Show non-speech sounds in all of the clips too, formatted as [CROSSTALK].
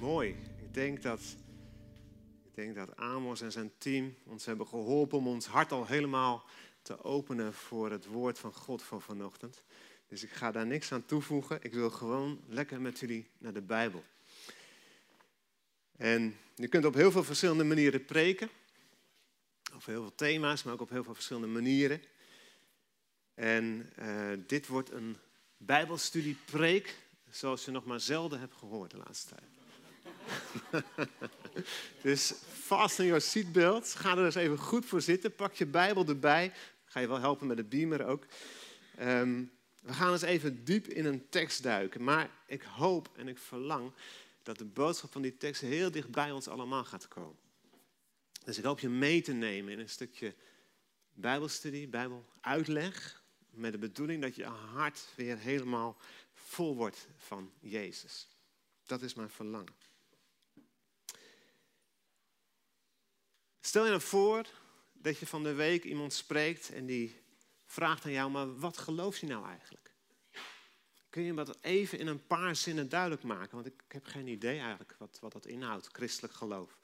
Mooi. Ik denk dat, ik denk dat Amos en zijn team ons hebben geholpen om ons hart al helemaal te openen voor het woord van God van vanochtend. Dus ik ga daar niks aan toevoegen. Ik wil gewoon lekker met jullie naar de Bijbel. En je kunt op heel veel verschillende manieren preken. Over heel veel thema's, maar ook op heel veel verschillende manieren. En uh, dit wordt een Bijbelstudiepreek zoals je nog maar zelden hebt gehoord de laatste tijd. [LAUGHS] dus fasten your seatbelt. Ga er eens even goed voor zitten. Pak je Bijbel erbij. Ga je wel helpen met de beamer ook. Um, we gaan eens even diep in een tekst duiken. Maar ik hoop en ik verlang dat de boodschap van die tekst heel dicht bij ons allemaal gaat komen. Dus ik hoop je mee te nemen in een stukje Bijbelstudie, Bijbeluitleg. Met de bedoeling dat je hart weer helemaal vol wordt van Jezus. Dat is mijn verlangen. Stel je nou voor dat je van de week iemand spreekt en die vraagt aan jou, maar wat geloof je nou eigenlijk? Kun je dat even in een paar zinnen duidelijk maken? Want ik heb geen idee eigenlijk wat, wat dat inhoudt, christelijk geloof.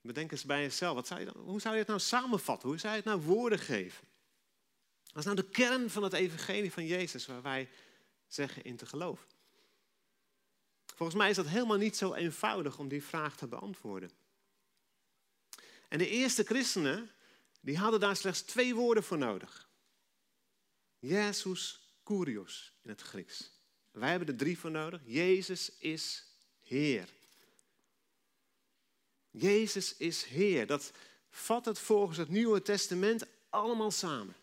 Bedenk eens bij jezelf, wat zou je dan, hoe zou je het nou samenvatten? Hoe zou je het nou woorden geven? Wat is nou de kern van het evangelie van Jezus waar wij zeggen in te geloven? Volgens mij is dat helemaal niet zo eenvoudig om die vraag te beantwoorden. En de eerste christenen, die hadden daar slechts twee woorden voor nodig. Jezus Kurios in het Grieks. Wij hebben er drie voor nodig. Jezus is Heer. Jezus is Heer. Dat vat het volgens het Nieuwe Testament allemaal samen.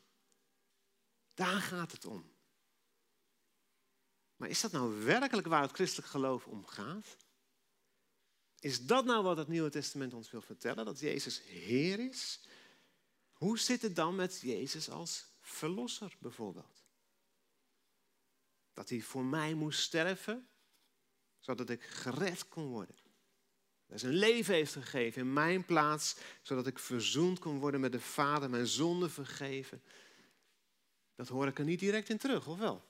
Daar gaat het om. Maar is dat nou werkelijk waar het christelijk geloof om gaat? Is dat nou wat het Nieuwe Testament ons wil vertellen? Dat Jezus Heer is? Hoe zit het dan met Jezus als Verlosser bijvoorbeeld? Dat hij voor mij moest sterven, zodat ik gered kon worden. Dat hij zijn leven heeft gegeven in mijn plaats, zodat ik verzoend kon worden met de Vader, mijn zonde vergeven. Dat hoor ik er niet direct in terug, of wel?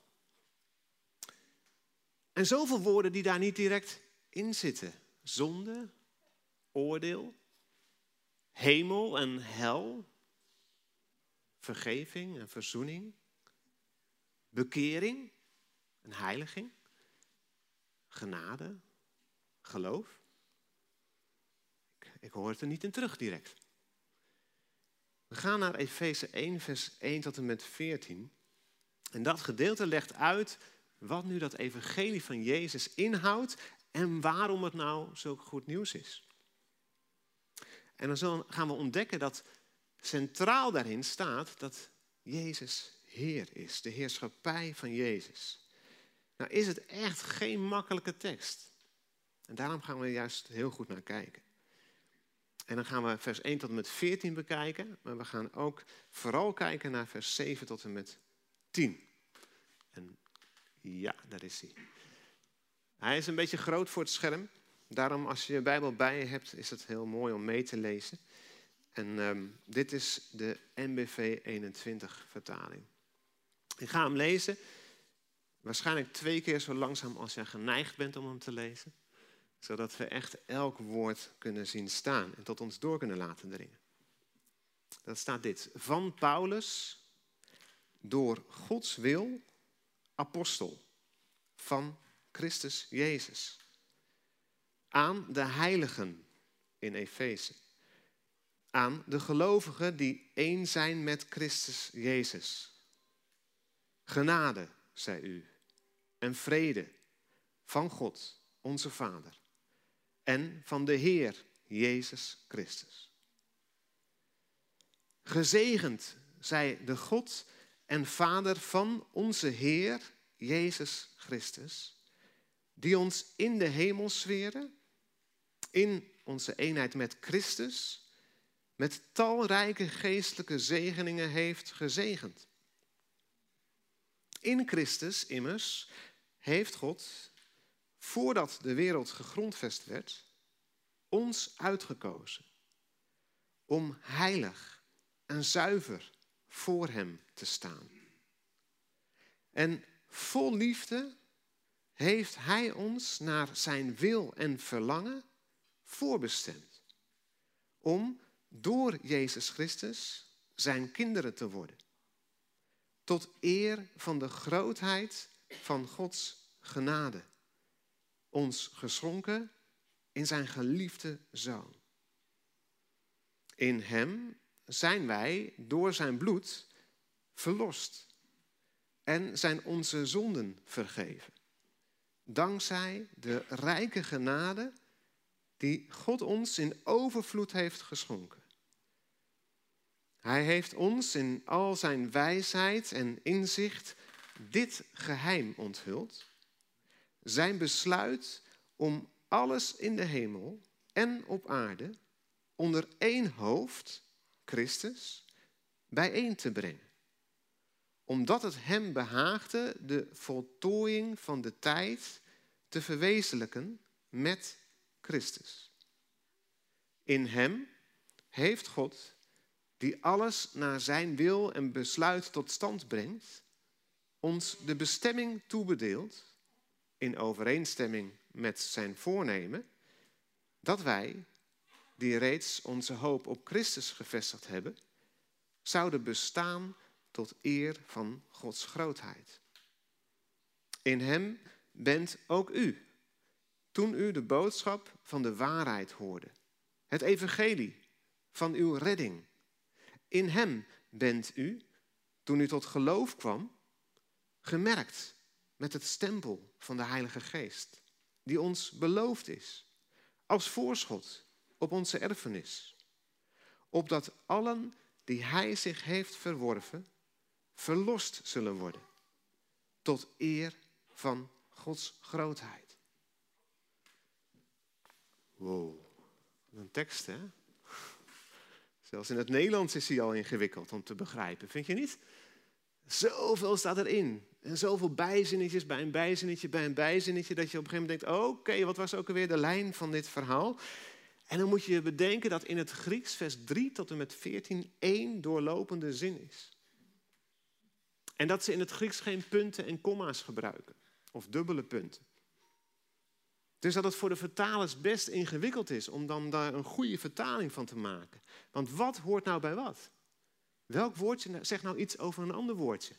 En zoveel woorden die daar niet direct in zitten. Zonde, oordeel, hemel en hel, vergeving en verzoening, bekering en heiliging, genade, geloof. Ik, hoor het er niet in terug direct. We gaan naar Efeze 1, vers 1 tot en met 14. En dat gedeelte legt uit wat nu dat evangelie van Jezus inhoudt en waarom het nou zo goed nieuws is. En dan gaan we ontdekken dat centraal daarin staat dat Jezus Heer is, de heerschappij van Jezus. Nou is het echt geen makkelijke tekst. En daarom gaan we er juist heel goed naar kijken. En dan gaan we vers 1 tot en met 14 bekijken, maar we gaan ook vooral kijken naar vers 7 tot en met 10. Ja, daar is hij. Hij is een beetje groot voor het scherm. Daarom, als je je Bijbel bij je hebt, is het heel mooi om mee te lezen. En um, dit is de NBV 21 vertaling. Ik ga hem lezen. Waarschijnlijk twee keer zo langzaam als je geneigd bent om hem te lezen. Zodat we echt elk woord kunnen zien staan en tot ons door kunnen laten dringen. Dat staat dit. Van Paulus, door Gods wil, apostel van Christus Jezus. Aan de heiligen in Efeze. Aan de gelovigen die één zijn met Christus Jezus. Genade, zei u, en vrede van God, onze Vader, en van de Heer Jezus Christus. Gezegend zij de God en Vader van onze Heer Jezus Christus, die ons in de hemelsferen, in onze eenheid met Christus, met talrijke geestelijke zegeningen heeft gezegend. In Christus immers heeft God, voordat de wereld gegrondvest werd, ons uitgekozen om heilig en zuiver voor Hem te staan. En vol liefde heeft Hij ons naar zijn wil en verlangen voorbestemd. Om door Jezus Christus zijn kinderen te worden. Tot eer van de grootheid van Gods genade. Ons geschonken in zijn geliefde zoon. In hem zijn wij door zijn bloed verlost en zijn onze zonden vergeven. Dankzij de rijke genade die God ons in overvloed heeft geschonken. Hij heeft ons in al zijn wijsheid en inzicht dit geheim onthuld. Zijn besluit om alles in de hemel en op aarde onder één hoofd, Christus, bijeen te brengen. Omdat het hem behaagde de voltooiing van de tijd te verwezenlijken met Christus. In hem heeft God, die alles naar zijn wil en besluit tot stand brengt, ons de bestemming toebedeeld, in overeenstemming met zijn voornemen, dat wij, die reeds onze hoop op Christus gevestigd hebben, zouden bestaan tot eer van Gods grootheid. In Hem bent ook u, toen u de boodschap van de waarheid hoorde, het evangelie van uw redding. In Hem bent u, toen u tot geloof kwam, gemerkt met het stempel van de Heilige Geest, die ons beloofd is, als voorschot op onze erfenis, opdat allen die Hij zich heeft verworven, verlost zullen worden, tot eer van Gods grootheid. Wow, een tekst hè? Zelfs in het Nederlands is hij al ingewikkeld om te begrijpen, vind je niet? Zoveel staat erin. En zoveel bijzinnetjes bij een bijzinnetje bij een bijzinnetje, dat je op een gegeven moment denkt: oké, wat was ook alweer de lijn van dit verhaal? En dan moet je bedenken dat in het Grieks vers 3 tot en met 14 één doorlopende zin is. En dat ze in het Grieks geen punten en komma's gebruiken, of dubbele punten. Dus dat het voor de vertalers best ingewikkeld is om dan daar een goede vertaling van te maken. Want wat hoort nou bij wat? Welk woordje zegt nou iets over een ander woordje?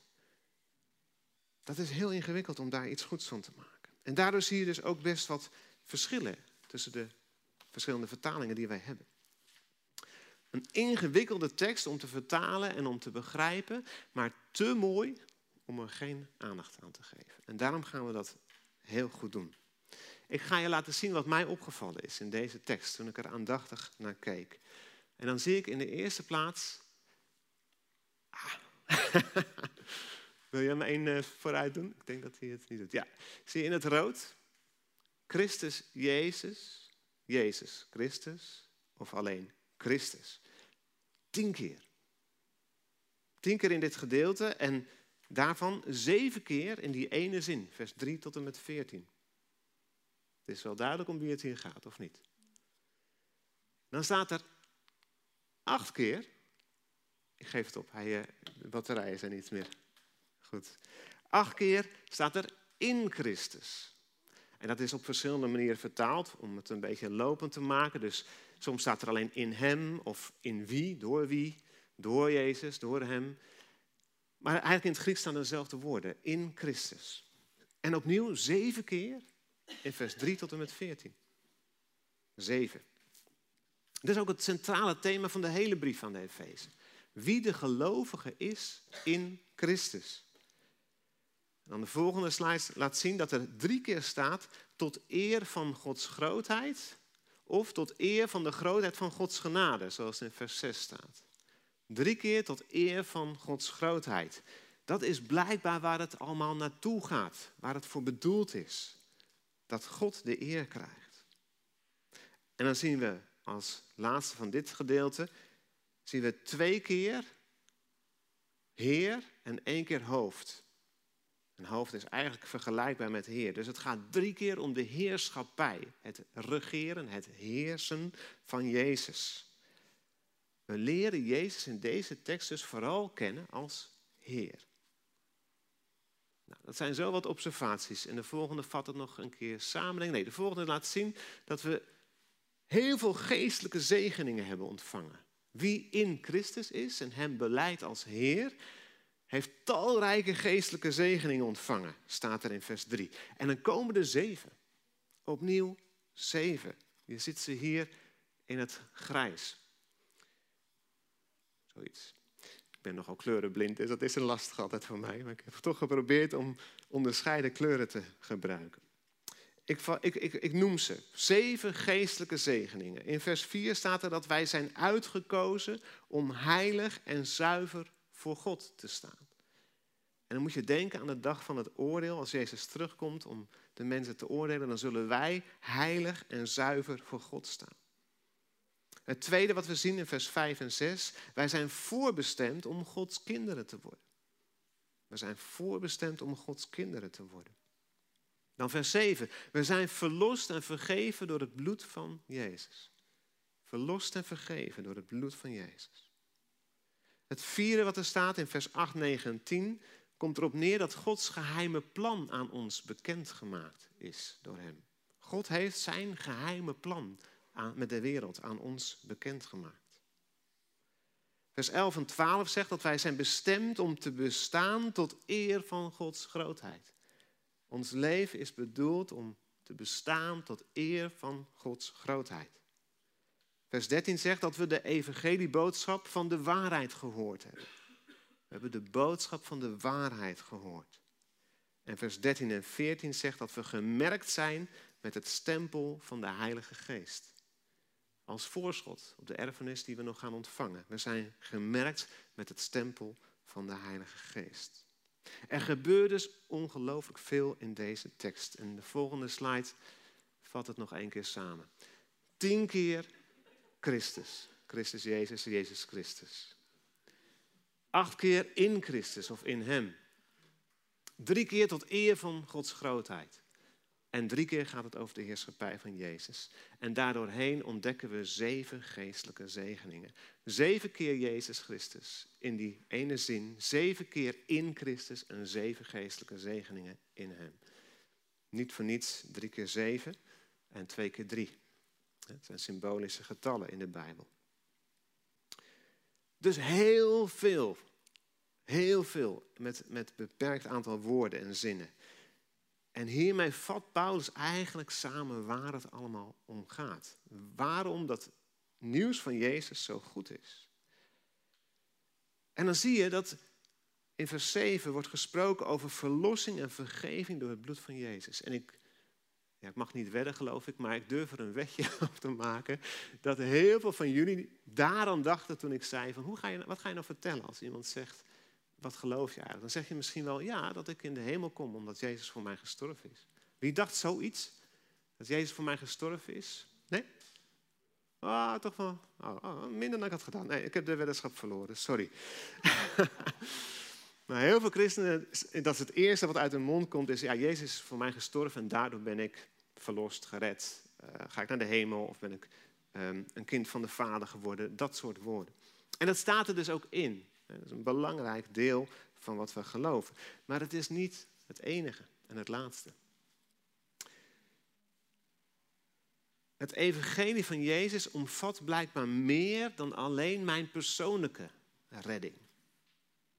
Dat is heel ingewikkeld om daar iets goeds van te maken. En daardoor zie je dus ook best wat verschillen tussen de verschillende vertalingen die wij hebben. Een ingewikkelde tekst om te vertalen en om te begrijpen, maar te mooi om er geen aandacht aan te geven. En daarom gaan we dat heel goed doen. Ik ga je laten zien wat mij opgevallen is in deze tekst toen ik er aandachtig naar keek. En dan zie ik in de eerste plaats. Ah. [LAUGHS] Wil je hem één uh, vooruit doen? Ik denk dat hij het niet doet. Ja, zie je in het rood? Christus, Jezus, Jezus, Christus of alleen Christus. Tien keer. Tien keer in dit gedeelte en daarvan zeven keer in die ene zin, vers 3 tot en met 14. Het is wel duidelijk om wie het hier gaat, of niet? Dan staat er acht keer. Ik geef het op, hij, eh, de batterijen zijn niet meer. Goed. Acht keer staat er in Christus. En dat is op verschillende manieren vertaald om het een beetje lopend te maken. Dus soms staat er alleen in hem of in wie, door wie, door Jezus, door hem. Maar eigenlijk in het Grieks staan dezelfde woorden, in Christus. En opnieuw zeven keer in vers 3 tot en met 14. Zeven. Dat is ook het centrale thema van de hele brief aan de Efeze. Wie de gelovige is in Christus. En dan de volgende slide laat zien dat er drie keer staat tot eer van Gods grootheid of tot eer van de grootheid van Gods genade, zoals in vers 6 staat. Drie keer tot eer van Gods grootheid. Dat is blijkbaar waar het allemaal naartoe gaat, waar het voor bedoeld is. Dat God de eer krijgt. En dan zien we als laatste van dit gedeelte, zien we twee keer Heer en één keer hoofd. Een hoofd is eigenlijk vergelijkbaar met Heer. Dus het gaat drie keer om de heerschappij, het regeren, het heersen van Jezus. We leren Jezus in deze tekst dus vooral kennen als Heer. Nou, dat zijn zo wat observaties. En de volgende vat het nog een keer samen. Nee, de volgende laat zien dat we heel veel geestelijke zegeningen hebben ontvangen. Wie in Christus is en hem beleidt als Heer, heeft talrijke geestelijke zegeningen ontvangen, staat er in vers 3. En dan komen er zeven. Opnieuw zeven. Je ziet ze hier in het grijs. Zoiets. Ik ben nogal kleurenblind, dus dat is een lastig altijd voor mij. Maar ik heb toch geprobeerd om onderscheiden kleuren te gebruiken. Ik, ik, ik, ik, noem ze. Zeven geestelijke zegeningen. In vers 4 staat er dat wij zijn uitgekozen om heilig en zuiver voor God te staan. En dan moet je denken aan de dag van het oordeel. Als Jezus terugkomt om de mensen te oordelen, dan zullen wij heilig en zuiver voor God staan. Het tweede wat we zien in vers 5 en 6, wij zijn voorbestemd om Gods kinderen te worden. We zijn voorbestemd om Gods kinderen te worden. Dan vers 7, we zijn verlost en vergeven door het bloed van Jezus. Verlost en vergeven door het bloed van Jezus. Het vierde wat er staat in vers 8, 9 en 10 komt erop neer dat Gods geheime plan aan ons bekendgemaakt is door Hem. God heeft zijn geheime plan met de wereld aan ons bekendgemaakt. Vers 11 en 12 zegt dat wij zijn bestemd om te bestaan tot eer van Gods grootheid. Ons leven is bedoeld om te bestaan tot eer van Gods grootheid. Vers 13 zegt dat we de evangelieboodschap van de waarheid gehoord hebben. We hebben de boodschap van de waarheid gehoord. En vers 13 en 14 zegt dat we gemerkt zijn met het stempel van de Heilige Geest. Als voorschot op de erfenis die we nog gaan ontvangen. We zijn gemerkt met het stempel van de Heilige Geest. Er gebeurt dus ongelooflijk veel in deze tekst. En de volgende slide vat het nog één keer samen. Tien keer Christus. Christus Jezus, Jezus Christus. Acht keer in Christus of in Hem. Drie keer tot eer van Gods grootheid. En drie keer gaat het over de heerschappij van Jezus. En daardoorheen ontdekken we zeven geestelijke zegeningen. Zeven keer Jezus Christus in die ene zin. Zeven keer in Christus en zeven geestelijke zegeningen in Hem. Niet voor niets drie keer zeven en twee keer drie. Het zijn symbolische getallen in de Bijbel. Dus heel veel, heel veel met, met beperkt aantal woorden en zinnen. En hiermee vat Paulus eigenlijk samen waar het allemaal om gaat. Waarom dat nieuws van Jezus zo goed is. En dan zie je dat in vers 7 wordt gesproken over verlossing en vergeving door het bloed van Jezus. En ik, ja, ik mag niet wedden geloof ik, maar ik durf er een wetje [LAUGHS] op te maken dat heel veel van jullie daaraan dachten toen ik zei van hoe ga je, wat ga je nou vertellen als iemand zegt wat geloof je eigenlijk? Dan zeg je misschien wel, ja, dat ik in de hemel kom omdat Jezus voor mij gestorven is. Wie dacht zoiets? Dat Jezus voor mij gestorven is? Nee? Ah, toch wel. Oh, oh, minder dan ik had gedaan. Nee, ik heb de weddenschap verloren, sorry. [LAUGHS] maar heel veel christenen, dat is het eerste wat uit hun mond komt, is, ja, Jezus is voor mij gestorven en daardoor ben ik verlost, gered. Uh, ga ik naar de hemel of ben ik um, een kind van de Vader geworden? Dat soort woorden. En dat staat er dus ook in. Dat is een belangrijk deel van wat we geloven. Maar het is niet het enige en het laatste. Het evangelie van Jezus omvat blijkbaar meer dan alleen mijn persoonlijke redding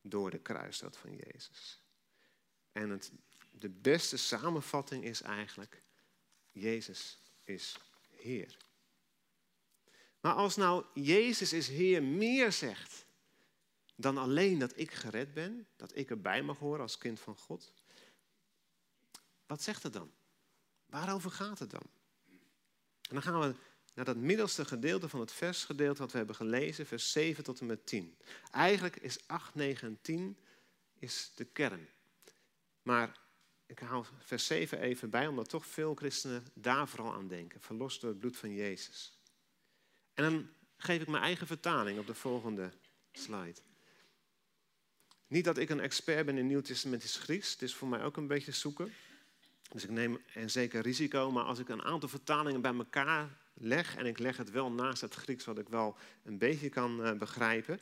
door de kruisdood van Jezus. En het, de beste samenvatting is eigenlijk, Jezus is Heer. Maar als nou Jezus is Heer meer zegt dan alleen dat ik gered ben, dat ik erbij mag horen als kind van God. Wat zegt het dan? Waarover gaat het dan? En dan gaan we naar dat middelste gedeelte van het versgedeelte wat we hebben gelezen, vers 7 tot en met 10. Eigenlijk is 8, 9 en 10 is de kern. Maar ik haal vers 7 even bij, omdat toch veel christenen daar vooral aan denken. Verlost door het bloed van Jezus. En dan geef ik mijn eigen vertaling op de volgende slide. Niet dat ik een expert ben in Nieuw Testamentisch Grieks. Het is voor mij ook een beetje zoeken. Dus ik neem een zeker risico. Maar als ik een aantal vertalingen bij elkaar leg... en ik leg het wel naast het Grieks wat ik wel een beetje kan uh, begrijpen...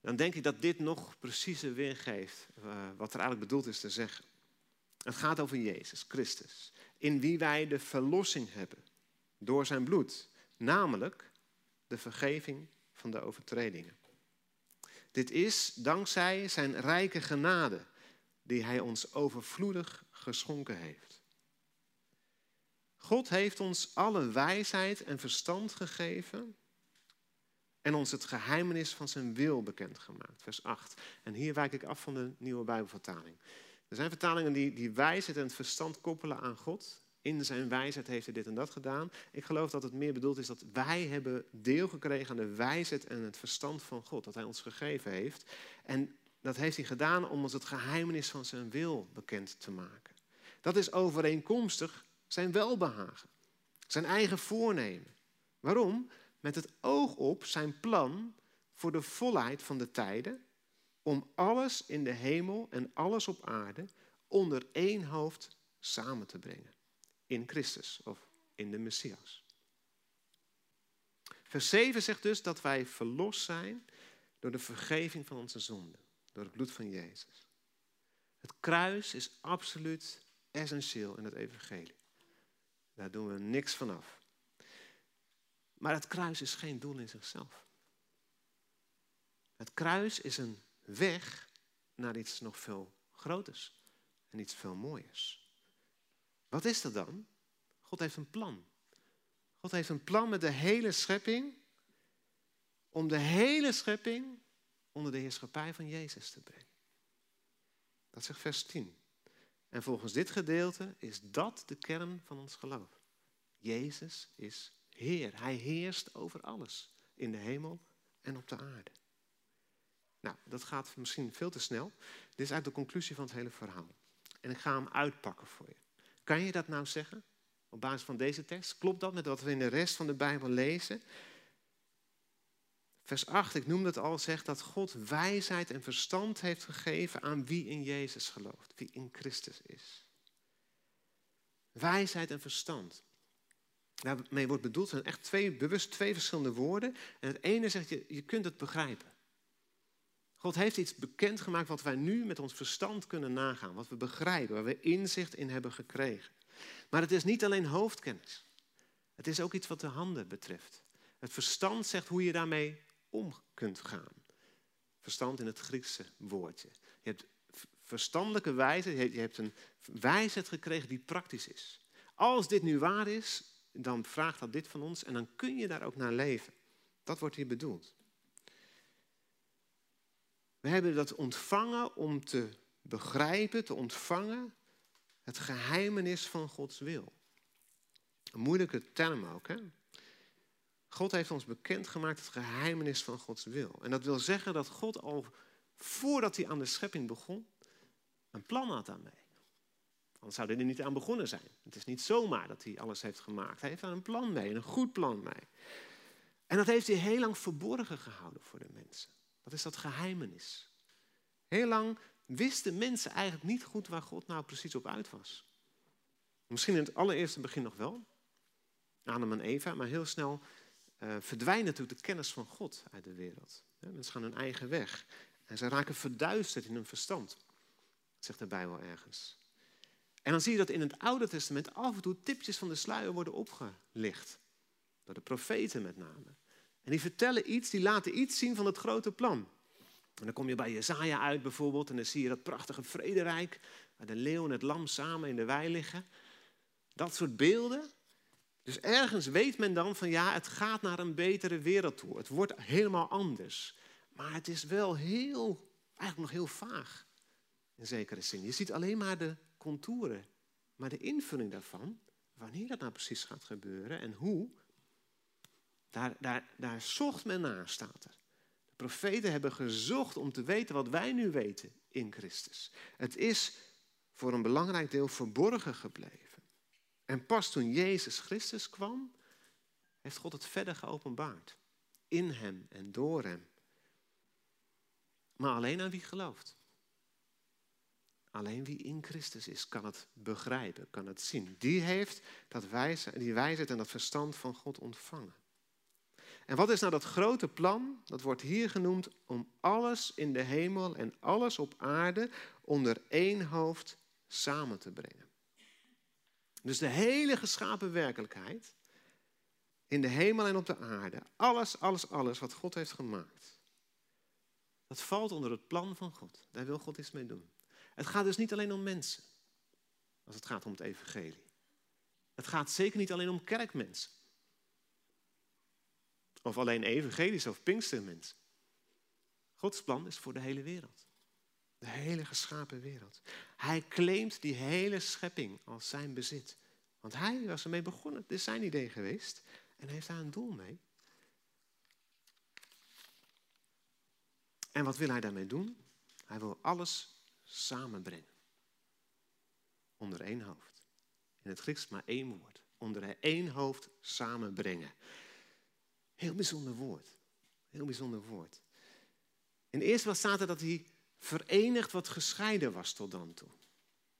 dan denk ik dat dit nog preciezer weergeeft uh, wat er eigenlijk bedoeld is te zeggen. Het gaat over Jezus Christus, in wie wij de verlossing hebben door zijn bloed, namelijk de vergeving van de overtredingen. Dit is dankzij zijn rijke genade die hij ons overvloedig geschonken heeft. God heeft ons alle wijsheid en verstand gegeven en ons het geheimenis van zijn wil bekendgemaakt. Vers 8. En hier wijk ik af van de nieuwe Bijbelvertaling. Er zijn vertalingen die, die wijsheid en het verstand koppelen aan God. In zijn wijsheid heeft hij dit en dat gedaan. Ik geloof dat het meer bedoeld is dat wij hebben deel gekregen aan de wijsheid en het verstand van God. Dat hij ons gegeven heeft. En dat heeft hij gedaan om ons het geheimenis van zijn wil bekend te maken. Dat is overeenkomstig zijn welbehagen. Zijn eigen voornemen. Waarom? Met het oog op zijn plan voor de volheid van de tijden. Om alles in de hemel en alles op aarde onder één hoofd samen te brengen in Christus of in de Messias. Vers 7 zegt dus dat wij verlost zijn door de vergeving van onze zonden, door het bloed van Jezus. Het kruis is absoluut essentieel in het evangelie. Daar doen we niks van af. Maar het kruis is geen doel in zichzelf. Het kruis is een weg naar iets nog veel groters en iets veel mooiers. Wat is dat dan? God heeft een plan. God heeft een plan met de hele schepping om de hele schepping onder de heerschappij van Jezus te brengen. Dat zegt vers 10. En volgens dit gedeelte is dat de kern van ons geloof. Jezus is Heer. Hij heerst over alles. In de hemel en op de aarde. Nou, dat gaat misschien veel te snel. Dit is eigenlijk de conclusie van het hele verhaal. En ik ga hem uitpakken voor je. Kan je dat nou zeggen? Op basis van deze tekst? Klopt dat met wat we in de rest van de Bijbel lezen? Vers 8, ik noemde het al, zegt dat God wijsheid en verstand heeft gegeven aan wie in Jezus gelooft, wie in Christus is. Wijsheid en verstand. Daarmee wordt bedoeld, zijn echt twee, bewust twee verschillende woorden. En het ene zegt, je, je kunt het begrijpen. God heeft iets bekendgemaakt wat wij nu met ons verstand kunnen nagaan, wat we begrijpen, waar we inzicht in hebben gekregen. Maar het is niet alleen hoofdkennis. Het is ook iets wat de handen betreft. Het verstand zegt hoe je daarmee om kunt gaan. Verstand in het Griekse woordje. Je hebt verstandelijke wijze, je hebt een wijsheid gekregen die praktisch is. Als dit nu waar is, dan vraagt dat dit van ons en dan kun je daar ook naar leven. Dat wordt hier bedoeld. We hebben dat ontvangen om te begrijpen, te ontvangen, het geheimenis van Gods wil. Een moeilijke term ook, hè? God heeft ons bekendgemaakt het geheimenis van Gods wil. En dat wil zeggen dat God al voordat hij aan de schepping begon, een plan had daarmee. Anders zou hij er niet aan begonnen zijn. Het is niet zomaar dat hij alles heeft gemaakt. Hij heeft daar een plan mee, een goed plan mee. En dat heeft hij heel lang verborgen gehouden voor de mensen. Dat is dat geheimenis. Heel lang wisten mensen eigenlijk niet goed waar God nou precies op uit was. Misschien in het allereerste begin nog wel, Adam en Eva, maar heel snel uh, verdwijnt natuurlijk de kennis van God uit de wereld. mensen gaan hun eigen weg en ze raken verduisterd in hun verstand, zegt de Bijbel ergens. En dan zie je dat in het Oude Testament af en toe tipjes van de sluier worden opgelicht. Door de profeten met name. En die vertellen iets, die laten iets zien van het grote plan. En dan kom je bij Jezaja uit bijvoorbeeld en dan zie je dat prachtige vrederijk. Waar de leeuw en het lam samen in de wei liggen. Dat soort beelden. Dus ergens weet men dan van ja, het gaat naar een betere wereld toe. Het wordt helemaal anders. Maar het is wel heel, eigenlijk nog heel vaag. In zekere zin. Je ziet alleen maar de contouren. Maar de invulling daarvan, wanneer dat nou precies gaat gebeuren en hoe, daar, daar, daar zocht men naar, staat er. De profeten hebben gezocht om te weten wat wij nu weten in Christus. Het is voor een belangrijk deel verborgen gebleven. En pas toen Jezus Christus kwam, heeft God het verder geopenbaard. In hem en door hem. Maar alleen aan wie gelooft. Alleen wie in Christus is, kan het begrijpen, kan het zien. Die heeft dat wijze, die wijsheid en dat verstand van God ontvangen. En wat is nou dat grote plan? Dat wordt hier genoemd om alles in de hemel en alles op aarde onder één hoofd samen te brengen. Dus de hele geschapen werkelijkheid, in de hemel en op de aarde, alles, alles, alles wat God heeft gemaakt, dat valt onder het plan van God. Daar wil God iets mee doen. Het gaat dus niet alleen om mensen, als het gaat om het evangelie. Het gaat zeker niet alleen om kerkmensen. Of alleen evangelische of pinkstermensen. Gods plan is voor de hele wereld. De hele geschapen wereld. Hij claimt die hele schepping als zijn bezit. Want hij was ermee begonnen. Het is zijn idee geweest. En hij heeft daar een doel mee. En wat wil hij daarmee doen? Hij wil alles samenbrengen. Onder één hoofd. In het Grieks maar één woord. Onder één hoofd samenbrengen. Heel bijzonder woord. Heel bijzonder woord. De eerste plaats staat er dat hij verenigt wat gescheiden was tot dan toe.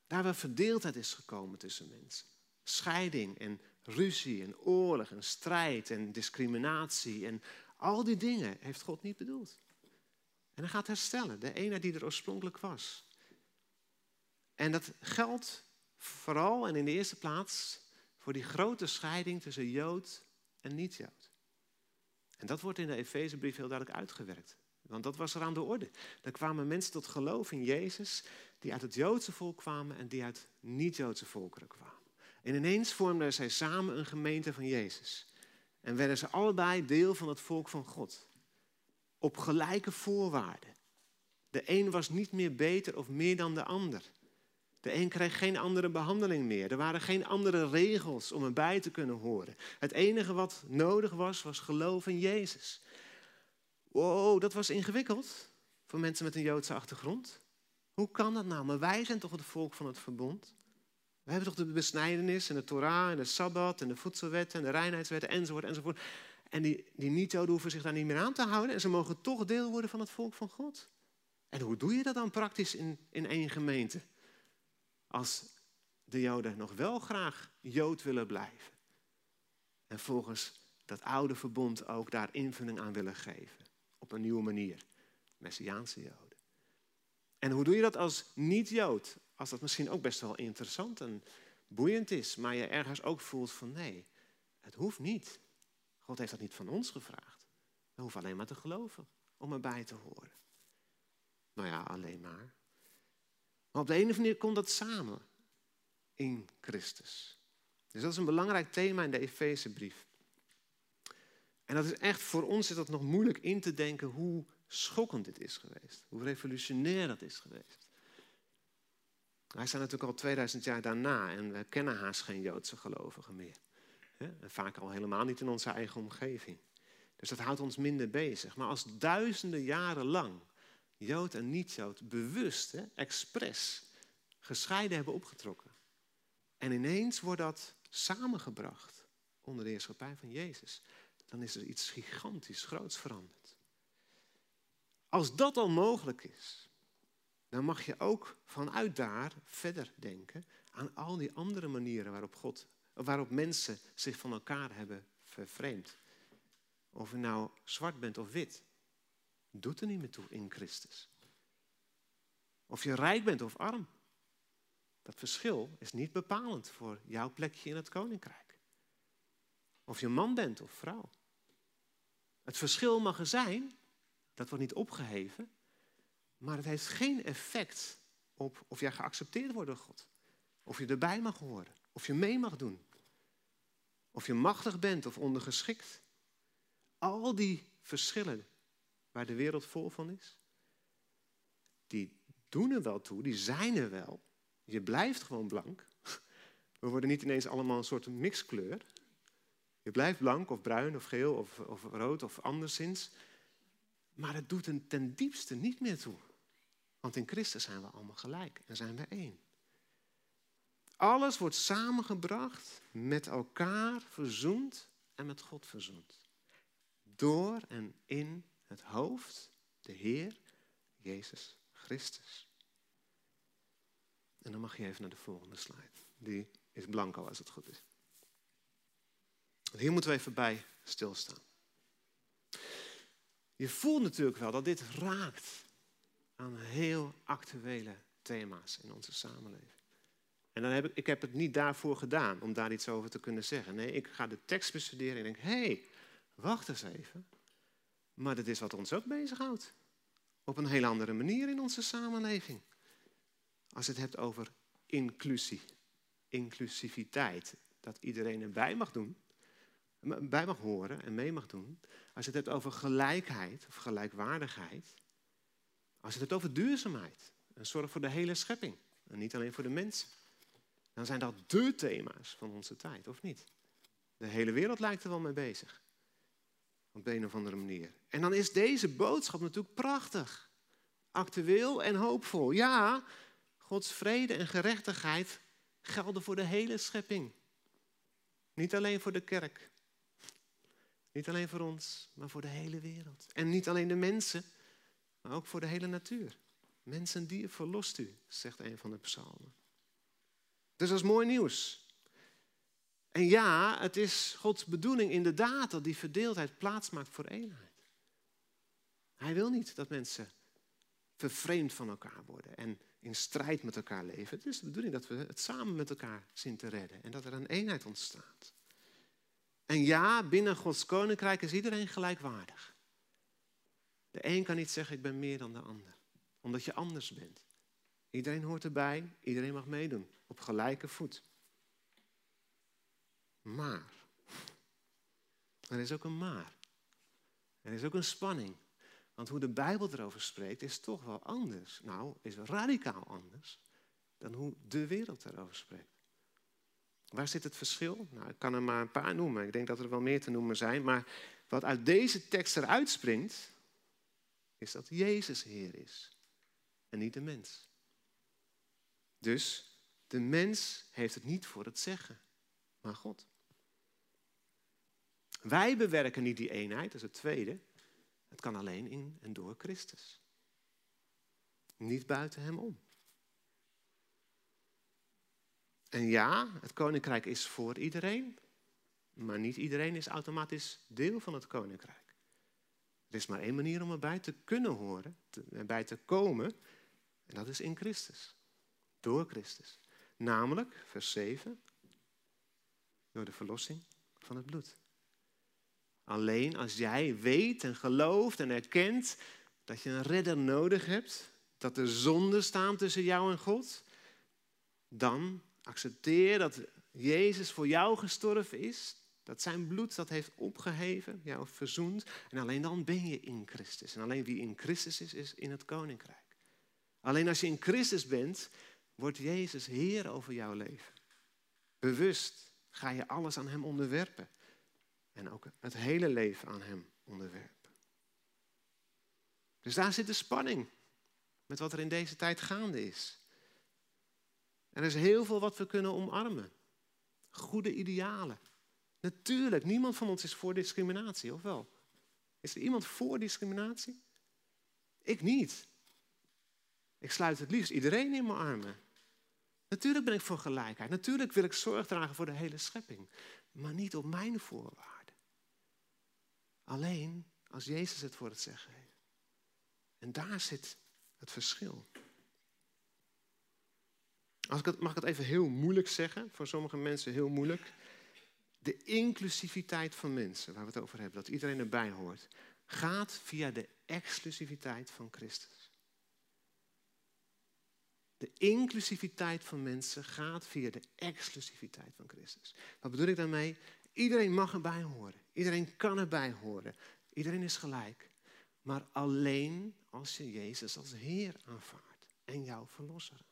Daar waar verdeeldheid is gekomen tussen mensen. Scheiding en ruzie en oorlog en strijd en discriminatie en al die dingen heeft God niet bedoeld. En hij gaat herstellen, de ene die er oorspronkelijk was. En dat geldt vooral en in de eerste plaats voor die grote scheiding tussen Jood en niet-Jood. En dat wordt in de Efezebrief heel duidelijk uitgewerkt. Want dat was er aan de orde. Er kwamen mensen tot geloof in Jezus die uit het Joodse volk kwamen en die uit niet-Joodse volkeren kwamen. En ineens vormden zij samen een gemeente van Jezus. En werden ze allebei deel van het volk van God. Op gelijke voorwaarden. De een was niet meer beter of meer dan de ander. De een kreeg geen andere behandeling meer. Er waren geen andere regels om erbij te kunnen horen. Het enige wat nodig was, was geloof in Jezus. Wow, dat was ingewikkeld voor mensen met een Joodse achtergrond. Hoe kan dat nou? Maar wij zijn toch het volk van het verbond? We hebben toch de besnijdenis en de Torah en de Sabbat en de voedselwetten en de reinheidswetten enzovoort enzovoort. En die, die niet-Joden hoeven zich daar niet meer aan te houden en ze mogen toch deel worden van het volk van God. En hoe doe je dat dan praktisch in, in één gemeente? Als de Joden nog wel graag Jood willen blijven. En volgens dat oude verbond ook daar invulling aan willen geven. Op een nieuwe manier. Messiaanse Joden. En hoe doe je dat als niet-Jood? Als dat misschien ook best wel interessant en boeiend is, maar je ergens ook voelt van nee, het hoeft niet. God heeft dat niet van ons gevraagd. We hoeven alleen maar te geloven om erbij te horen. Nou ja, alleen maar. Maar op de ene of andere manier komt dat samen in Christus. Dus dat is een belangrijk thema in de Efezebrief. En dat is echt, voor ons is dat nog moeilijk in te denken hoe schokkend dit is geweest. Hoe revolutionair dat is geweest. Wij zijn natuurlijk al 2000 jaar daarna en we kennen haast geen Joodse gelovigen meer. En vaak al helemaal niet in onze eigen omgeving. Dus dat houdt ons minder bezig. Maar als duizenden jaren lang Jood en niet-Jood bewust, hè, expres, gescheiden hebben opgetrokken. En ineens wordt dat samengebracht onder de heerschappij van Jezus. Dan is er iets gigantisch groots veranderd. Als dat al mogelijk is, dan mag je ook vanuit daar verder denken aan al die andere manieren waarop, God, waarop mensen zich van elkaar hebben vervreemd. Of je nou zwart bent of wit, doet er niet meer toe in Christus. Of je rijk bent of arm. Dat verschil is niet bepalend voor jouw plekje in het koninkrijk. Of je man bent of vrouw. Het verschil mag er zijn, dat wordt niet opgeheven, maar het heeft geen effect op of jij geaccepteerd wordt door God. Of je erbij mag horen, of je mee mag doen. Of je machtig bent of ondergeschikt. Al die verschillen waar de wereld vol van is, die doen er wel toe, die zijn er wel. Je blijft gewoon blank. We worden niet ineens allemaal een soort mixkleur. Je blijft blank of bruin of geel of, of rood of anderszins. Maar het doet er ten diepste niet meer toe. Want in Christus zijn we allemaal gelijk en zijn we één. Alles wordt samengebracht, met elkaar verzoend en met God verzoend. Door en in het hoofd, de Heer, Jezus Christus. En dan mag je even naar de volgende slide. Die is blanco als het goed is. Hier moeten we even bij stilstaan. Je voelt natuurlijk wel dat dit raakt aan heel actuele thema's in onze samenleving. En dan heb ik, ik heb het niet daarvoor gedaan om daar iets over te kunnen zeggen. Nee, ik ga de tekst bestuderen en denk, hé, hey, wacht eens even. Maar dat is wat ons ook bezighoudt. Op een heel andere manier in onze samenleving. Als het hebt over inclusie, inclusiviteit. Dat iedereen erbij mag doen, bij mag horen en mee mag doen. Als je het hebt over gelijkheid of gelijkwaardigheid. Als je het hebt over duurzaamheid en zorg voor de hele schepping. En niet alleen voor de mensen. Dan zijn dat dé thema's van onze tijd, of niet? De hele wereld lijkt er wel mee bezig. Op een of andere manier. En dan is deze boodschap natuurlijk prachtig. Actueel en hoopvol. Ja, Gods vrede en gerechtigheid gelden voor de hele schepping. Niet alleen voor de kerk. Niet alleen voor ons, maar voor de hele wereld. En niet alleen de mensen, maar ook voor de hele natuur. Mensen en dier verlost u, zegt een van de psalmen. Dus dat is mooi nieuws. En ja, het is Gods bedoeling inderdaad dat die verdeeldheid plaatsmaakt voor eenheid. Hij wil niet dat mensen vervreemd van elkaar worden en in strijd met elkaar leven. Het is de bedoeling dat we het samen met elkaar zien te redden en dat er een eenheid ontstaat. En ja, binnen Gods koninkrijk is iedereen gelijkwaardig. De een kan niet zeggen ik ben meer dan de ander, omdat je anders bent. Iedereen hoort erbij, iedereen mag meedoen, op gelijke voet. Maar, er is ook een maar. Er is ook een spanning. Want hoe de Bijbel erover spreekt is toch wel anders. Nou, is radicaal anders dan hoe de wereld erover spreekt. Waar zit het verschil? Nou, ik kan er maar een paar noemen. Ik denk dat er wel meer te noemen zijn. Maar wat uit deze tekst eruit springt, is dat Jezus Heer is. En niet de mens. Dus de mens heeft het niet voor het zeggen, maar God. Wij bewerken niet die eenheid, dat is het tweede. Het kan alleen in en door Christus. Niet buiten Hem om. En ja, het koninkrijk is voor iedereen, maar niet iedereen is automatisch deel van het koninkrijk. Er is maar één manier om erbij te kunnen horen, erbij te komen, en dat is in Christus. Door Christus. Namelijk, vers 7, door de verlossing van het bloed. Alleen als jij weet en gelooft en erkent dat je een redder nodig hebt, dat er zonden staan tussen jou en God, dan accepteer dat Jezus voor jou gestorven is, dat zijn bloed dat heeft opgeheven, jou verzoend, en alleen dan ben je in Christus. En alleen wie in Christus is, is in het koninkrijk. Alleen als je in Christus bent, wordt Jezus Heer over jouw leven. Bewust ga je alles aan Hem onderwerpen. En ook het hele leven aan Hem onderwerpen. Dus daar zit de spanning met wat er in deze tijd gaande is. Er is heel veel wat we kunnen omarmen. Goede idealen. Natuurlijk, niemand van ons is voor discriminatie, of wel? Is er iemand voor discriminatie? Ik niet. Ik sluit het liefst iedereen in mijn armen. Natuurlijk ben ik voor gelijkheid. Natuurlijk wil ik zorg dragen voor de hele schepping. Maar niet op mijn voorwaarden. Alleen als Jezus het voor het zeggen heeft. En daar zit het verschil. Als ik mag ik het even heel moeilijk zeggen, voor sommige mensen heel moeilijk. De inclusiviteit van mensen, waar we het over hebben, dat iedereen erbij hoort, gaat via de exclusiviteit van Christus. De inclusiviteit van mensen gaat via de exclusiviteit van Christus. Wat bedoel ik daarmee? Iedereen mag erbij horen. Iedereen kan erbij horen. Iedereen is gelijk. Maar alleen als je Jezus als Heer aanvaardt en jouw Verlosser.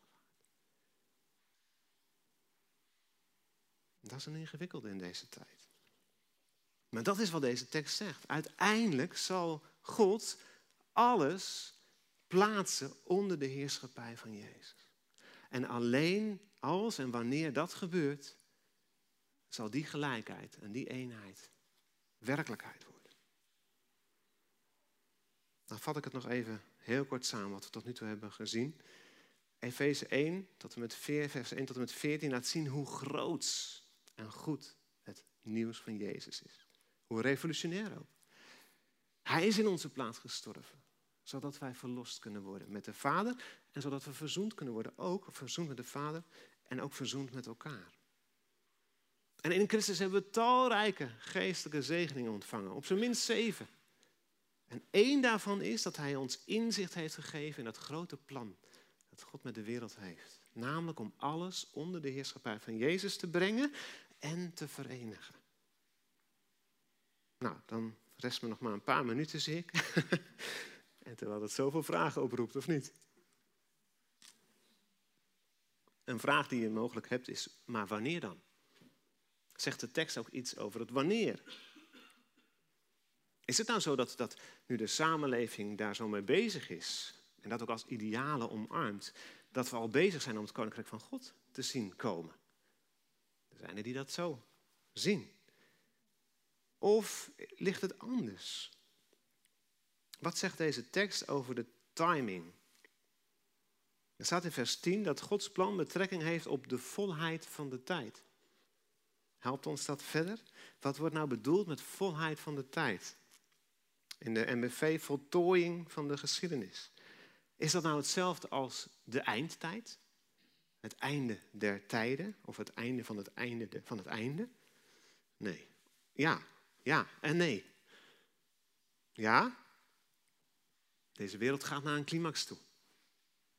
Dat is een ingewikkelde in deze tijd. Maar dat is wat deze tekst zegt. Uiteindelijk zal God alles plaatsen onder de heerschappij van Jezus. En alleen als en wanneer dat gebeurt, zal die gelijkheid en die eenheid werkelijkheid worden. Dan vat ik het nog even heel kort samen wat we tot nu toe hebben gezien. Efeze 1 tot en met 4, vers 1 tot en met 14 laat zien hoe groot en goed het nieuws van Jezus is. Hoe revolutionair ook. Hij is in onze plaats gestorven, zodat wij verlost kunnen worden met de Vader en zodat we verzoend kunnen worden, ook verzoend met de Vader en ook verzoend met elkaar. En in Christus hebben we talrijke geestelijke zegeningen ontvangen, op zijn minst zeven. En één daarvan is dat Hij ons inzicht heeft gegeven in dat grote plan dat God met de wereld heeft. Namelijk om alles onder de heerschappij van Jezus te brengen en te verenigen. Nou, dan rest me nog maar een paar minuten, zie ik. [LAUGHS] en terwijl dat zoveel vragen oproept, of niet? Een vraag die je mogelijk hebt is, maar wanneer dan? Zegt de tekst ook iets over het wanneer? Is het nou zo dat, dat nu de samenleving daar zo mee bezig is, en dat ook als idealen omarmt, dat we al bezig zijn om het koninkrijk van God te zien komen? Zijn er die dat zo zien. Of ligt het anders? Wat zegt deze tekst over de timing? Er staat in vers 10 dat Gods plan betrekking heeft op de volheid van de tijd. Helpt ons dat verder? Wat wordt nou bedoeld met volheid van de tijd? In de MBV voltooiing van de geschiedenis. Is dat nou hetzelfde als de eindtijd? Het einde der tijden? Of het einde van het einde van het einde? Nee. Ja, ja en nee. Ja, deze wereld gaat naar een climax toe.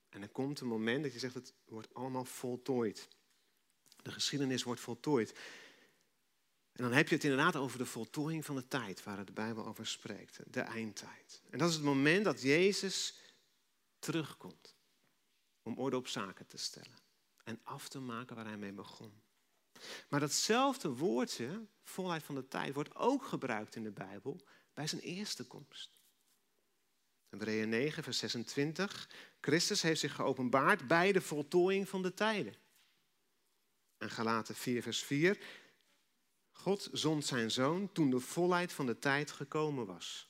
En er komt een moment dat je zegt, het wordt allemaal voltooid. De geschiedenis wordt voltooid. En dan heb je het inderdaad over de voltooiing van de tijd, waar de Bijbel over spreekt, de eindtijd. En dat is het moment dat Jezus terugkomt om orde op zaken te stellen en af te maken waar hij mee begon. Maar datzelfde woordje, volheid van de tijd, wordt ook gebruikt in de Bijbel bij zijn eerste komst. Hebreeën 9, vers 26. Christus heeft zich geopenbaard bij de voltooiing van de tijden. En Galaten 4, vers 4. God zond zijn zoon toen de volheid van de tijd gekomen was.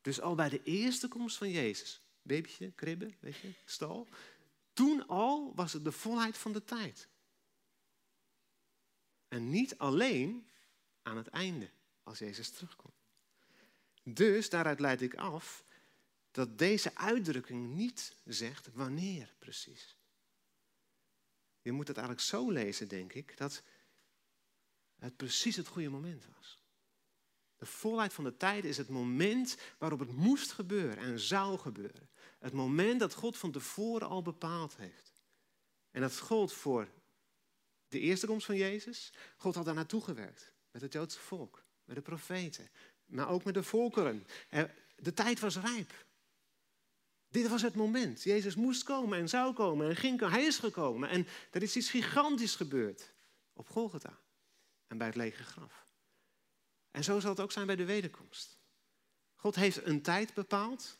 Dus al bij de eerste komst van Jezus, babytje, kribbe, weet je, stal, toen al was het de volheid van de tijd. En niet alleen aan het einde, als Jezus terugkomt. Dus daaruit leid ik af dat deze uitdrukking niet zegt wanneer precies. Je moet het eigenlijk zo lezen, denk ik, dat het precies het goede moment was. De volheid van de tijd is het moment waarop het moest gebeuren en zou gebeuren. Het moment dat God van tevoren al bepaald heeft. En dat gold voor de eerste komst van Jezus. God had daar naartoe gewerkt met het Joodse volk, met de profeten, maar ook met de volkeren. De tijd was rijp. Dit was het moment. Jezus moest komen en zou komen en ging komen. Hij is gekomen. En er is iets gigantisch gebeurd op Golgotha en bij het lege graf. En zo zal het ook zijn bij de wederkomst. God heeft een tijd bepaald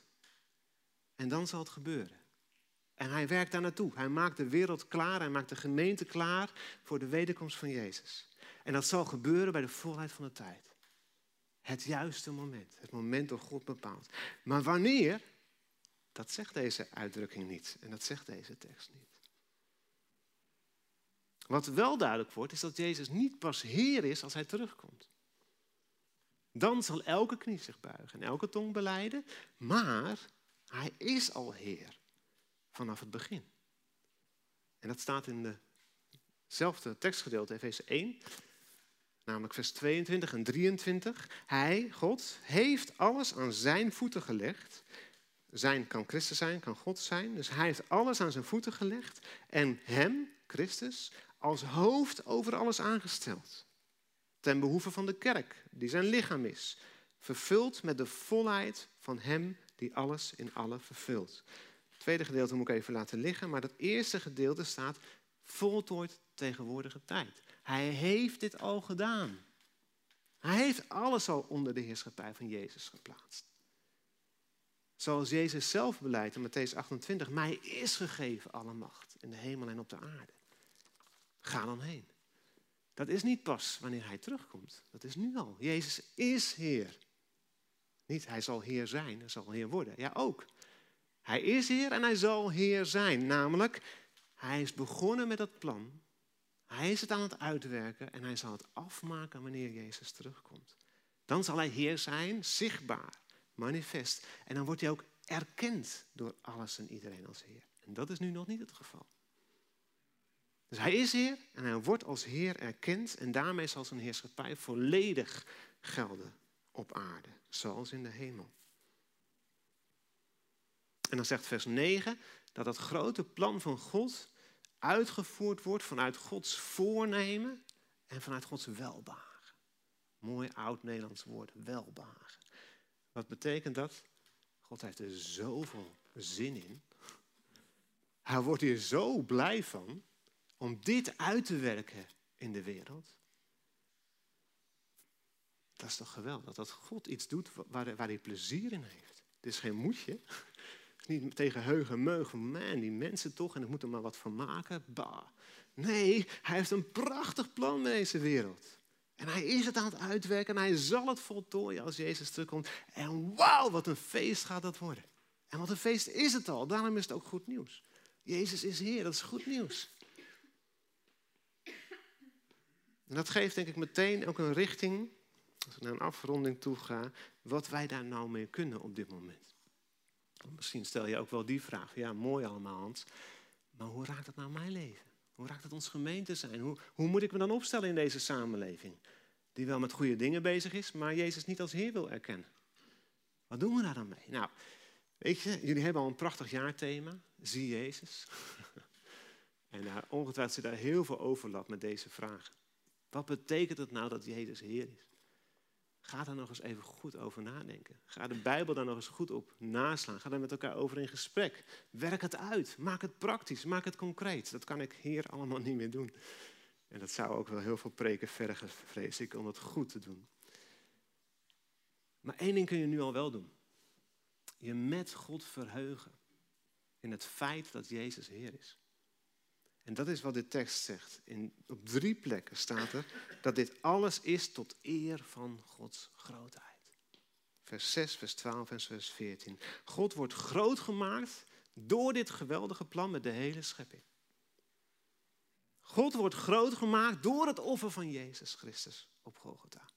en dan zal het gebeuren. En hij werkt daar naartoe. Hij maakt de wereld klaar, hij maakt de gemeente klaar voor de wederkomst van Jezus. En dat zal gebeuren bij de volheid van de tijd. Het juiste moment, het moment door God bepaald. Maar wanneer, dat zegt deze uitdrukking niet en dat zegt deze tekst niet. Wat wel duidelijk wordt, is dat Jezus niet pas Heer is als Hij terugkomt. Dan zal elke knie zich buigen en elke tong beleiden, maar Hij is al Heer vanaf het begin. En dat staat in dezelfde tekstgedeelte, Efeze 1, namelijk vers 22 en 23. Hij, God, heeft alles aan zijn voeten gelegd. Zijn kan Christus zijn, kan God zijn. Dus hij heeft alles aan zijn voeten gelegd en hem, Christus, als hoofd over alles aangesteld. Ten behoeve van de kerk, die zijn lichaam is. Vervuld met de volheid van hem die alles in alle vervult. Het tweede gedeelte moet ik even laten liggen, maar dat eerste gedeelte staat voltooid tegenwoordige tijd. Hij heeft dit al gedaan. Hij heeft alles al onder de heerschappij van Jezus geplaatst. Zoals Jezus zelf beleidt in Matthäus 28, mij is gegeven alle macht in de hemel en op de aarde. Ga dan heen. Dat is niet pas wanneer hij terugkomt. Dat is nu al. Jezus is Heer. Niet hij zal Heer zijn, hij zal Heer worden. Ja, ook. Hij is Heer en hij zal Heer zijn. Namelijk, hij is begonnen met dat plan hij is het aan het uitwerken en hij zal het afmaken wanneer Jezus terugkomt. Dan zal hij Heer zijn, zichtbaar, manifest. En dan wordt hij ook erkend door alles en iedereen als Heer. En dat is nu nog niet het geval. Dus hij is Heer en hij wordt als Heer erkend en daarmee zal zijn heerschappij volledig gelden op aarde, zoals in de hemel. En dan zegt vers 9 dat het grote plan van God uitgevoerd wordt vanuit Gods voornemen en vanuit Gods welbagen. Mooi oud-Nederlands woord, welbagen. Wat betekent dat? God heeft er zoveel zin in. Hij wordt hier zo blij van om dit uit te werken in de wereld. Dat is toch geweldig, dat God iets doet waar, waar hij plezier in heeft. Het is geen moedje. Niet tegen heugen meug van, man, die mensen toch, en ik moet er maar wat van maken. Bah. Nee, hij heeft een prachtig plan met deze wereld. En hij is het aan het uitwerken en hij zal het voltooien als Jezus terugkomt. En wauw, wat een feest gaat dat worden. En wat een feest is het al, daarom is het ook goed nieuws. Jezus is Heer, dat is goed nieuws. En dat geeft denk ik meteen ook een richting, als ik naar een afronding toe ga, wat wij daar nou mee kunnen op dit moment. Misschien stel je ook wel die vraag, ja mooi allemaal Hans, maar hoe raakt het nou mijn leven? Hoe raakt het ons gemeente zijn? Hoe, hoe moet ik me dan opstellen in deze samenleving? Die wel met goede dingen bezig is, maar Jezus niet als Heer wil erkennen. Wat doen we daar dan mee? Nou, weet je, jullie hebben al een prachtig jaarthema. Zie Jezus. [LAUGHS] en uh, ongetwijfeld zit daar heel veel overlap met deze vragen. Wat betekent het nou dat Jezus Heer is? Ga daar nog eens even goed over nadenken. Ga de Bijbel daar nog eens goed op naslaan. Ga daar met elkaar over in gesprek. Werk het uit. Maak het praktisch. Maak het concreet. Dat kan ik hier allemaal niet meer doen. En dat zou ook wel heel veel preken vergen, vrees ik, om het goed te doen. Maar één ding kun je nu al wel doen. Je met God verheugen in het feit dat Jezus Heer is. En dat is wat de tekst zegt. In, op drie plekken staat er dat dit alles is tot eer van Gods grootheid. Vers 6, vers 12 en vers 14. God wordt groot gemaakt door dit geweldige plan met de hele schepping. God wordt groot gemaakt door het offer van Jezus Christus op Golgotha.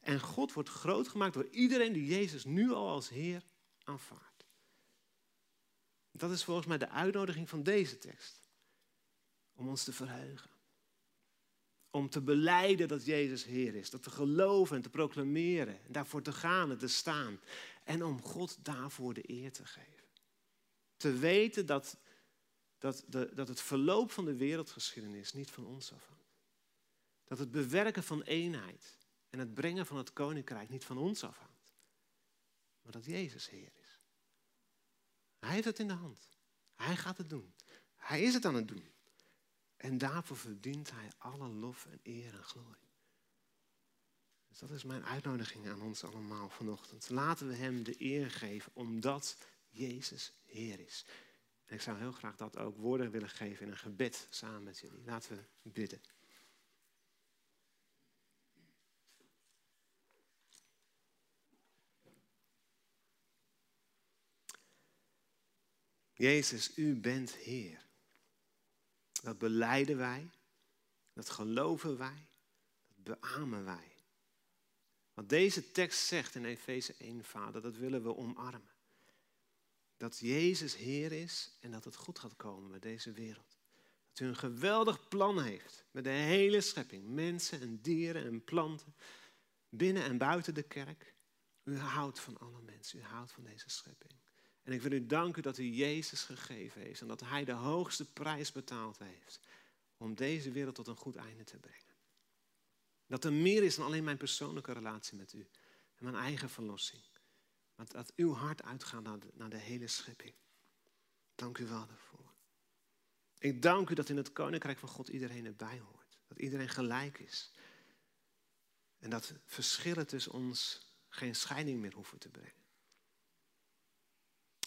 En God wordt groot gemaakt door iedereen die Jezus nu al als Heer aanvaardt. Dat is volgens mij de uitnodiging van deze tekst om ons te verheugen. Om te beleiden dat Jezus Heer is. Dat te geloven en te proclameren. En daarvoor te gaan en te staan. En om God daarvoor de eer te geven. Te weten dat, dat, de, dat het verloop van de wereldgeschiedenis niet van ons afhangt. Dat het bewerken van eenheid en het brengen van het koninkrijk niet van ons afhangt. Maar dat Jezus Heer is. Hij heeft het in de hand. Hij gaat het doen. Hij is het aan het doen. En daarvoor verdient hij alle lof en eer en glorie. Dus dat is mijn uitnodiging aan ons allemaal vanochtend. Laten we hem de eer geven omdat Jezus Heer is. En ik zou heel graag dat ook woorden willen geven in een gebed samen met jullie. Laten we bidden. Jezus, u bent Heer. Dat beleiden wij, dat geloven wij, dat beamen wij. Wat deze tekst zegt in Efeze 1, Vader, dat willen we omarmen. Dat Jezus Heer is en dat het goed gaat komen met deze wereld. Dat u een geweldig plan heeft met de hele schepping, mensen en dieren en planten, binnen en buiten de kerk. U houdt van alle mensen, u houdt van deze schepping. En ik wil u danken dat u Jezus gegeven heeft en dat Hij de hoogste prijs betaald heeft om deze wereld tot een goed einde te brengen. Dat er meer is dan alleen mijn persoonlijke relatie met u en mijn eigen verlossing. Maar dat uw hart uitgaat naar de, naar de hele schepping. Dank u wel daarvoor. Ik dank u dat in het koninkrijk van God iedereen erbij hoort. Dat iedereen gelijk is. En dat verschillen tussen ons geen scheiding meer hoeven te brengen.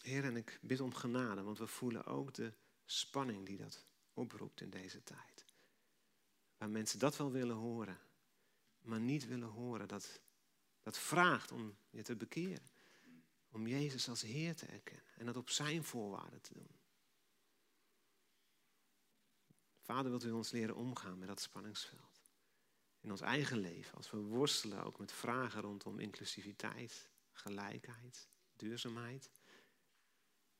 Heer, en ik bid om genade, want we voelen ook de spanning die dat oproept in deze tijd. Waar mensen dat wel willen horen, maar niet willen horen. Dat, dat vraagt om je te bekeren. Om Jezus als Heer te erkennen en dat op zijn voorwaarden te doen. Vader, wilt u ons leren omgaan met dat spanningsveld? In ons eigen leven, als we worstelen ook met vragen rondom inclusiviteit, gelijkheid, duurzaamheid.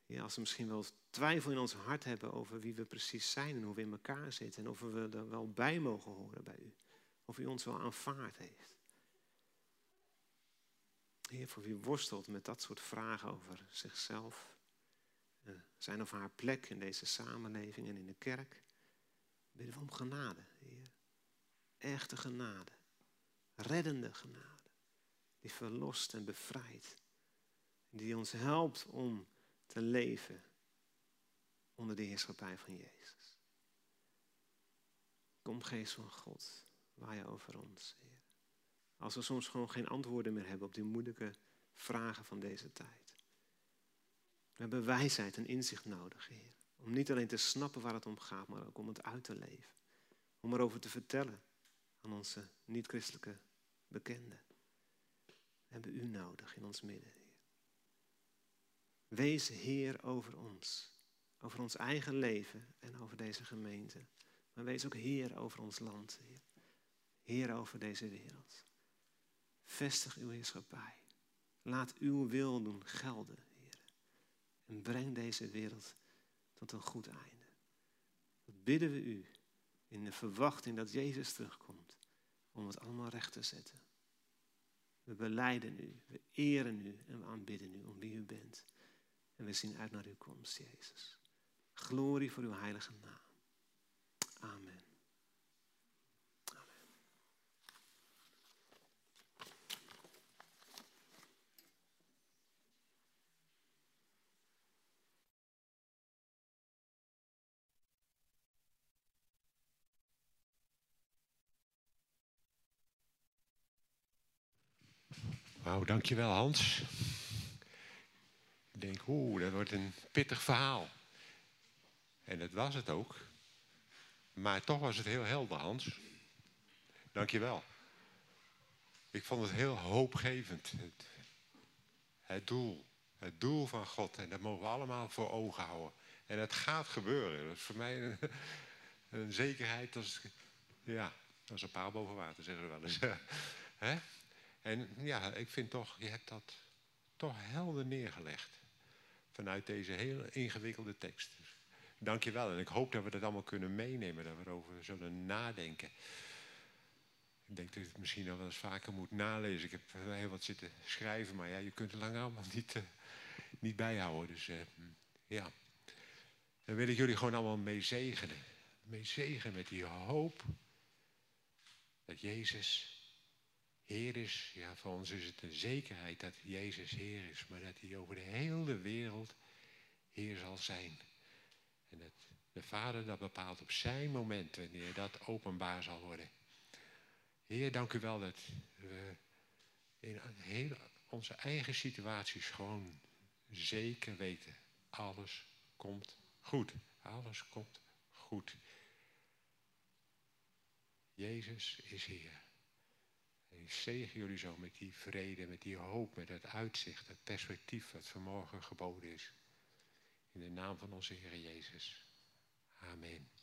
Ja, als we misschien wel twijfel in ons hart hebben over wie we precies zijn en hoe we in elkaar zitten en of we er wel bij mogen horen bij u. Of u ons wel aanvaard heeft. Heer, voor wie worstelt met dat soort vragen over zichzelf, eh, zijn of haar plek in deze samenleving en in de kerk, bidden we om genade, Heer. Echte genade, reddende genade, die verlost en bevrijdt, die ons helpt om te leven onder de heerschappij van Jezus. Kom, Geest van God, waai over ons, Heer. Als we soms gewoon geen antwoorden meer hebben op die moeilijke vragen van deze tijd. We hebben wijsheid en inzicht nodig, Heer. Om niet alleen te snappen waar het om gaat, maar ook om het uit te leven. Om erover te vertellen aan onze niet-christelijke bekenden. We hebben u nodig in ons midden. Wees Heer over ons. Over ons eigen leven en over deze gemeente. Maar wees ook Heer over ons land, Heer. Heer over deze wereld. Vestig uw heerschappij. Laat uw wil doen gelden, Heer. En breng deze wereld tot een goed einde. Dat bidden we u in de verwachting dat Jezus terugkomt om het allemaal recht te zetten. We beleiden u, we eren u en we aanbidden u om wie u bent. En we zien uit naar uw komst, Jezus. Glorie voor uw heilige naam. Amen. Wauw, dankjewel Hans. Denk, oeh, dat wordt een pittig verhaal. En dat was het ook. Maar toch was het heel helder, Hans. Dankjewel. Ik vond het heel hoopgevend. Het, doel. Het doel van God. En dat mogen we allemaal voor ogen houden. En het gaat gebeuren. Dat is voor mij een, zekerheid als, ja, als een paal boven water, zeggen we wel eens. [LAUGHS] En ja, ik vind toch, je hebt dat toch helder neergelegd. Vanuit deze hele ingewikkelde tekst. Dank je wel. En ik hoop dat we dat allemaal kunnen meenemen. Dat we erover zullen nadenken. Ik denk dat ik het misschien nog wel eens vaker moet nalezen. Ik heb heel wat zitten schrijven, maar ja, je kunt het lang allemaal niet, uh, niet bijhouden. Dus uh, ja, dan wil ik jullie gewoon allemaal mee zegenen. Mee zegenen met die hoop dat Jezus Heer is, ja, voor ons is het een zekerheid dat Jezus Heer is, maar dat Hij over de hele wereld Heer zal zijn. En dat de Vader dat bepaalt op zijn moment, wanneer dat openbaar zal worden. Heer, dank u wel dat we in heel onze eigen situaties gewoon zeker weten. Alles komt goed. Alles komt goed. Jezus is Heer. Ik zegen jullie zo met die vrede, met die hoop, met het uitzicht, het perspectief dat vanmorgen geboden is. In de naam van onze Heer Jezus. Amen.